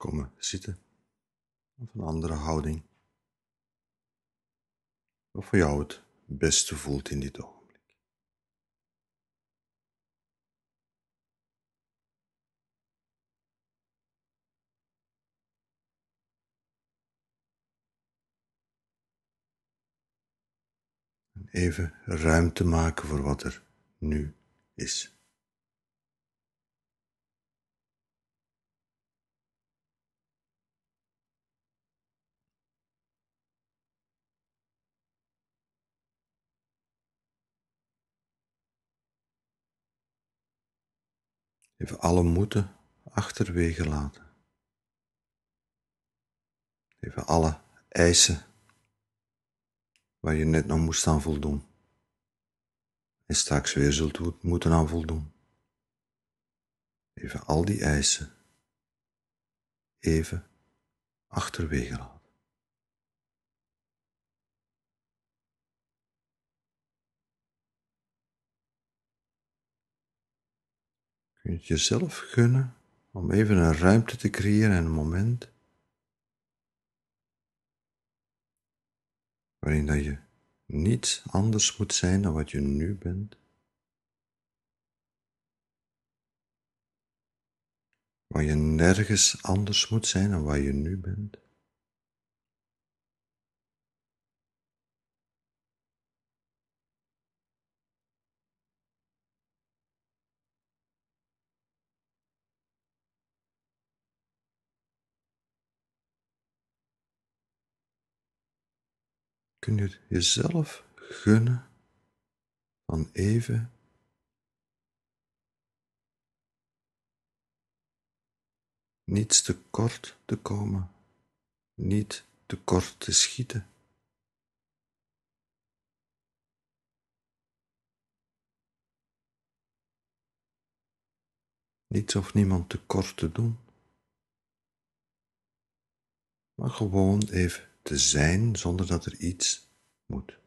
komen zitten of een andere houding. Wat voor jou het beste voelt in dit ogenblik. even ruimte maken voor wat er nu is. Even alle moeten achterwege laten. Even alle eisen waar je net nog moest aan voldoen. En straks weer zult moeten aan voldoen. Even al die eisen even achterwege laten. Het jezelf gunnen om even een ruimte te creëren en een moment waarin dat je niets anders moet zijn dan wat je nu bent. Waar je nergens anders moet zijn dan waar je nu bent. Kun je jezelf gunnen van even niets te kort te komen, niet te kort te schieten. Niets of niemand te kort te doen, maar gewoon even te zijn zonder dat er iets moet.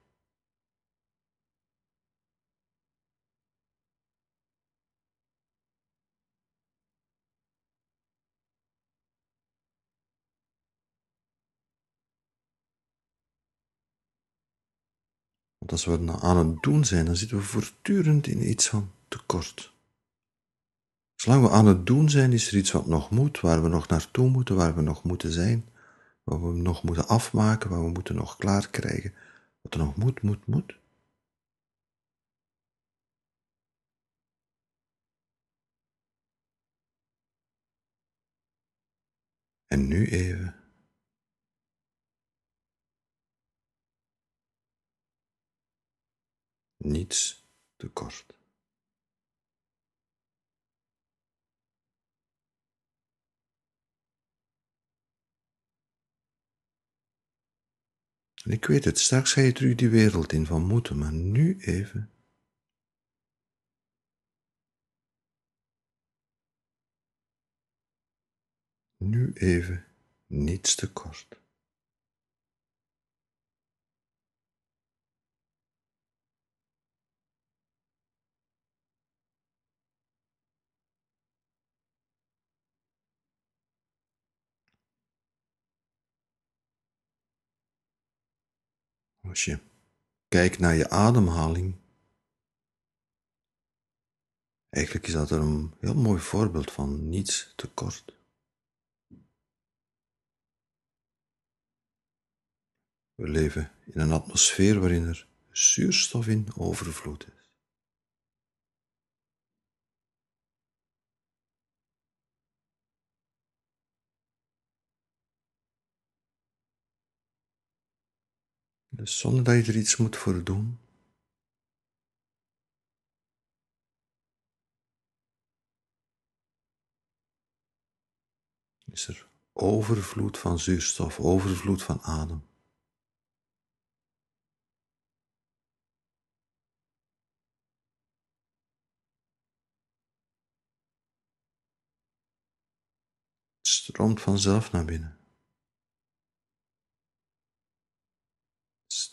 Want als we aan het doen zijn, dan zitten we voortdurend in iets van tekort. Zolang we aan het doen zijn, is er iets wat nog moet, waar we nog naartoe moeten, waar we nog moeten zijn wat we nog moeten afmaken, wat we moeten nog klaar krijgen, wat er nog moet, moet, moet. En nu even. Niets tekort. En ik weet het, straks ga je terug die wereld in van moeten, maar nu even. Nu even niets te Als je kijkt naar je ademhaling, eigenlijk is dat er een heel mooi voorbeeld van niets tekort. We leven in een atmosfeer waarin er zuurstof in overvloed is. Dus zonder dat je er iets moet voor doen. Is er overvloed van zuurstof, overvloed van adem. Stroomt vanzelf naar binnen.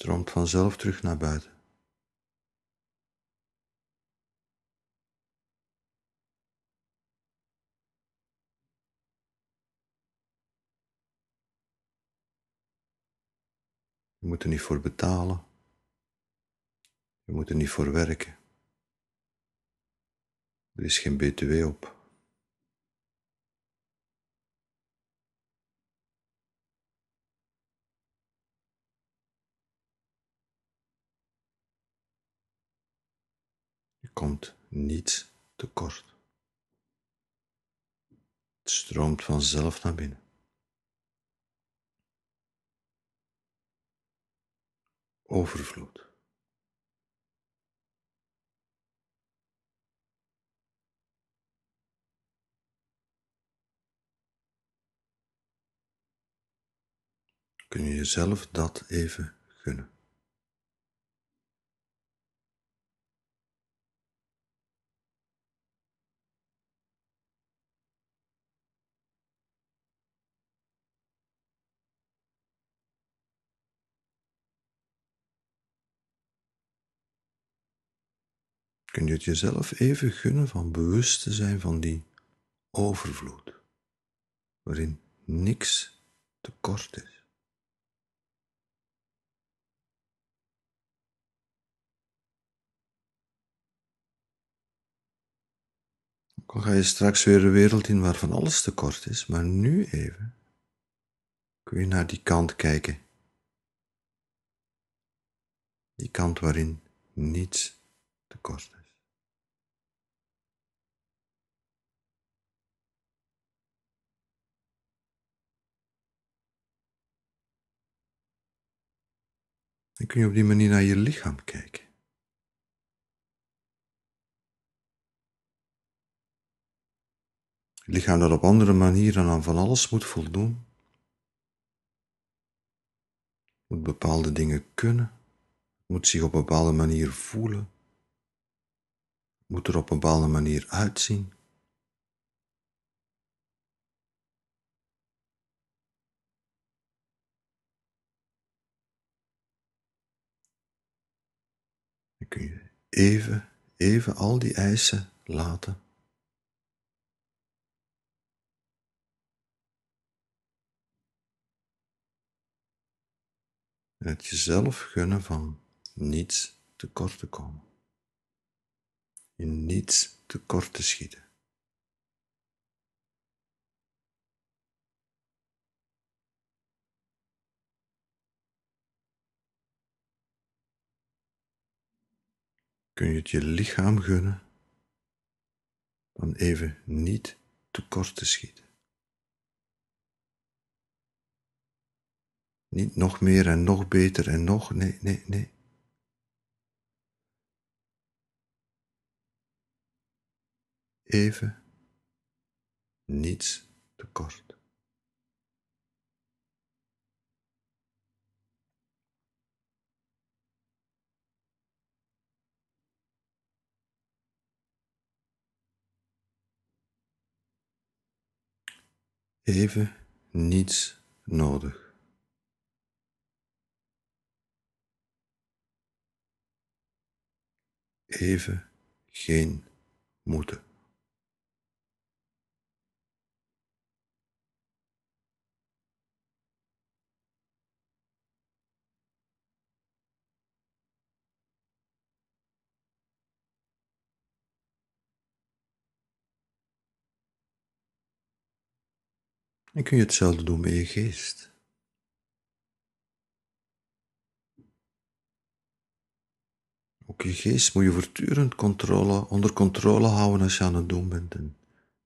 stroomt vanzelf terug naar buiten. Je moet er niet voor betalen. Je moet er niet voor werken. Er is geen BTW op. komt niets tekort. Het stroomt vanzelf naar binnen. Overvloed. Kun je jezelf dat even gunnen? Kun je het jezelf even gunnen van bewust te zijn van die overvloed, waarin niks tekort is? Dan ga je straks weer een wereld in waarvan alles tekort is, maar nu even kun je naar die kant kijken. Die kant waarin niets tekort is. Dan kun je op die manier naar je lichaam kijken. Het lichaam dat op andere manieren aan van alles moet voldoen, moet bepaalde dingen kunnen, moet zich op een bepaalde manier voelen, moet er op een bepaalde manier uitzien. Kun je even, even al die eisen laten. En het jezelf gunnen van niets tekort te komen. In niets tekort te schieten. Kun je het je lichaam gunnen dan even niet tekort te schieten. Niet nog meer en nog beter en nog, nee, nee, nee. Even niets tekort. Even niets nodig. even geen moeten. En kun je hetzelfde doen met je geest. Ook je geest moet je voortdurend controle, onder controle houden als je aan het doen bent. En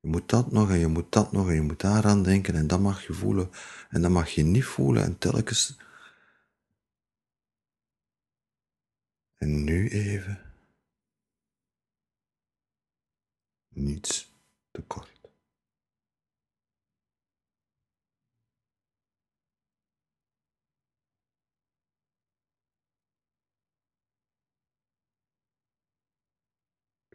je moet dat nog en je moet dat nog en je moet daaraan denken en dat mag je voelen en dat mag je niet voelen en telkens. En nu even. Niets tekort.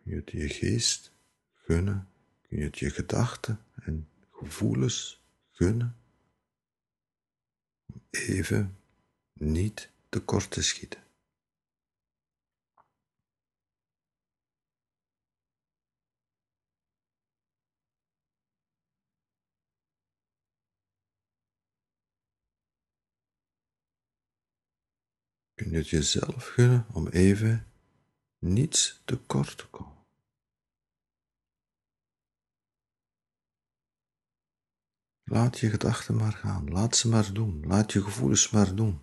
Kun je het je geest gunnen? Kun je het je gedachten en gevoelens gunnen? Even niet tekort te schieten. Kun je het jezelf gunnen om even niets tekort te komen? Laat je gedachten maar gaan, laat ze maar doen, laat je gevoelens maar doen.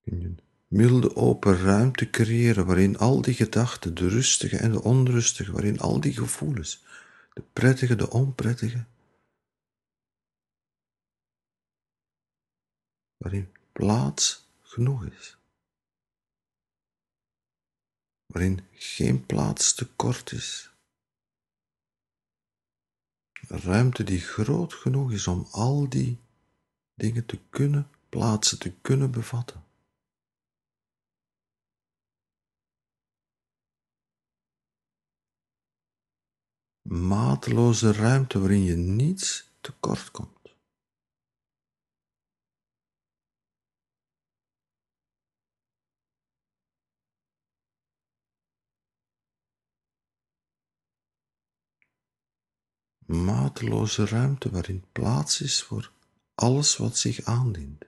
Kun je milde open ruimte creëren waarin al die gedachten, de rustige en de onrustige, waarin al die gevoelens, de prettige, de onprettige, waarin plaats genoeg is waarin geen plaats tekort is. Een ruimte die groot genoeg is om al die dingen te kunnen plaatsen, te kunnen bevatten. Mateloze ruimte waarin je niets tekort komt. Mateloze ruimte waarin plaats is voor alles wat zich aandient.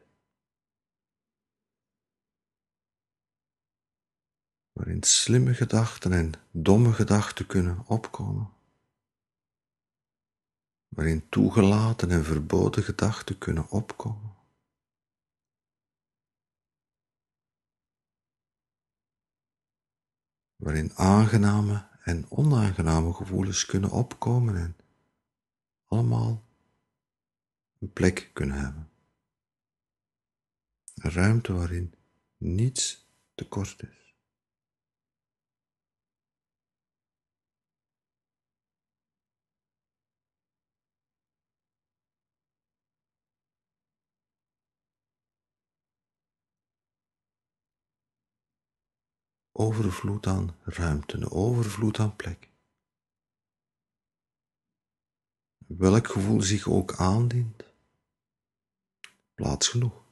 Waarin slimme gedachten en domme gedachten kunnen opkomen. Waarin toegelaten en verboden gedachten kunnen opkomen. Waarin aangename en onaangename gevoelens kunnen opkomen en allemaal een plek kunnen hebben. Een ruimte waarin niets tekort is. Overvloed aan ruimte, een overvloed aan plek. Welk gevoel zich ook aandient, plaats genoeg.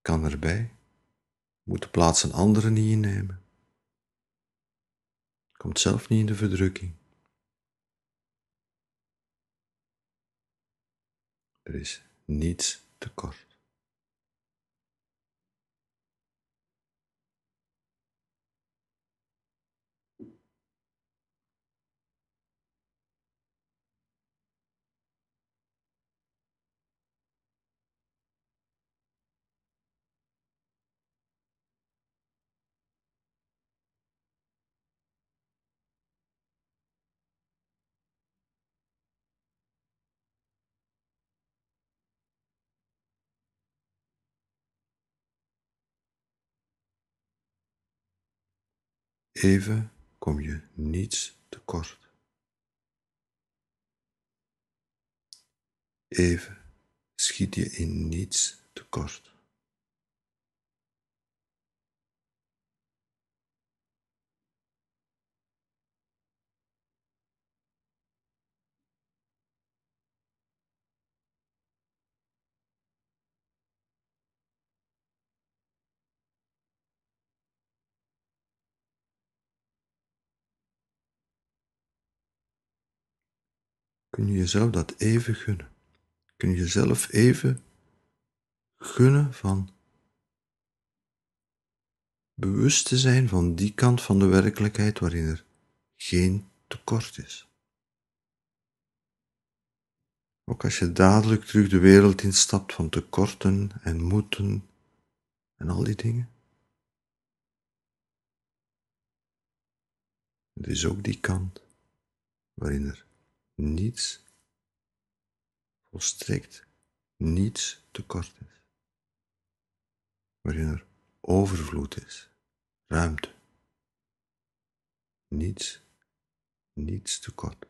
Kan erbij, moet de plaats een andere niet innemen. Komt zelf niet in de verdrukking. Er is niets tekort. Even kom je niets tekort. Even schiet je in niets tekort. Kun je jezelf dat even gunnen? Kun je jezelf even gunnen van bewust te zijn van die kant van de werkelijkheid waarin er geen tekort is? Ook als je dadelijk terug de wereld instapt van tekorten en moeten en al die dingen. Het is ook die kant waarin er niets, volstrekt niets tekort is. Waarin er overvloed is, ruimte. Niets, niets tekort.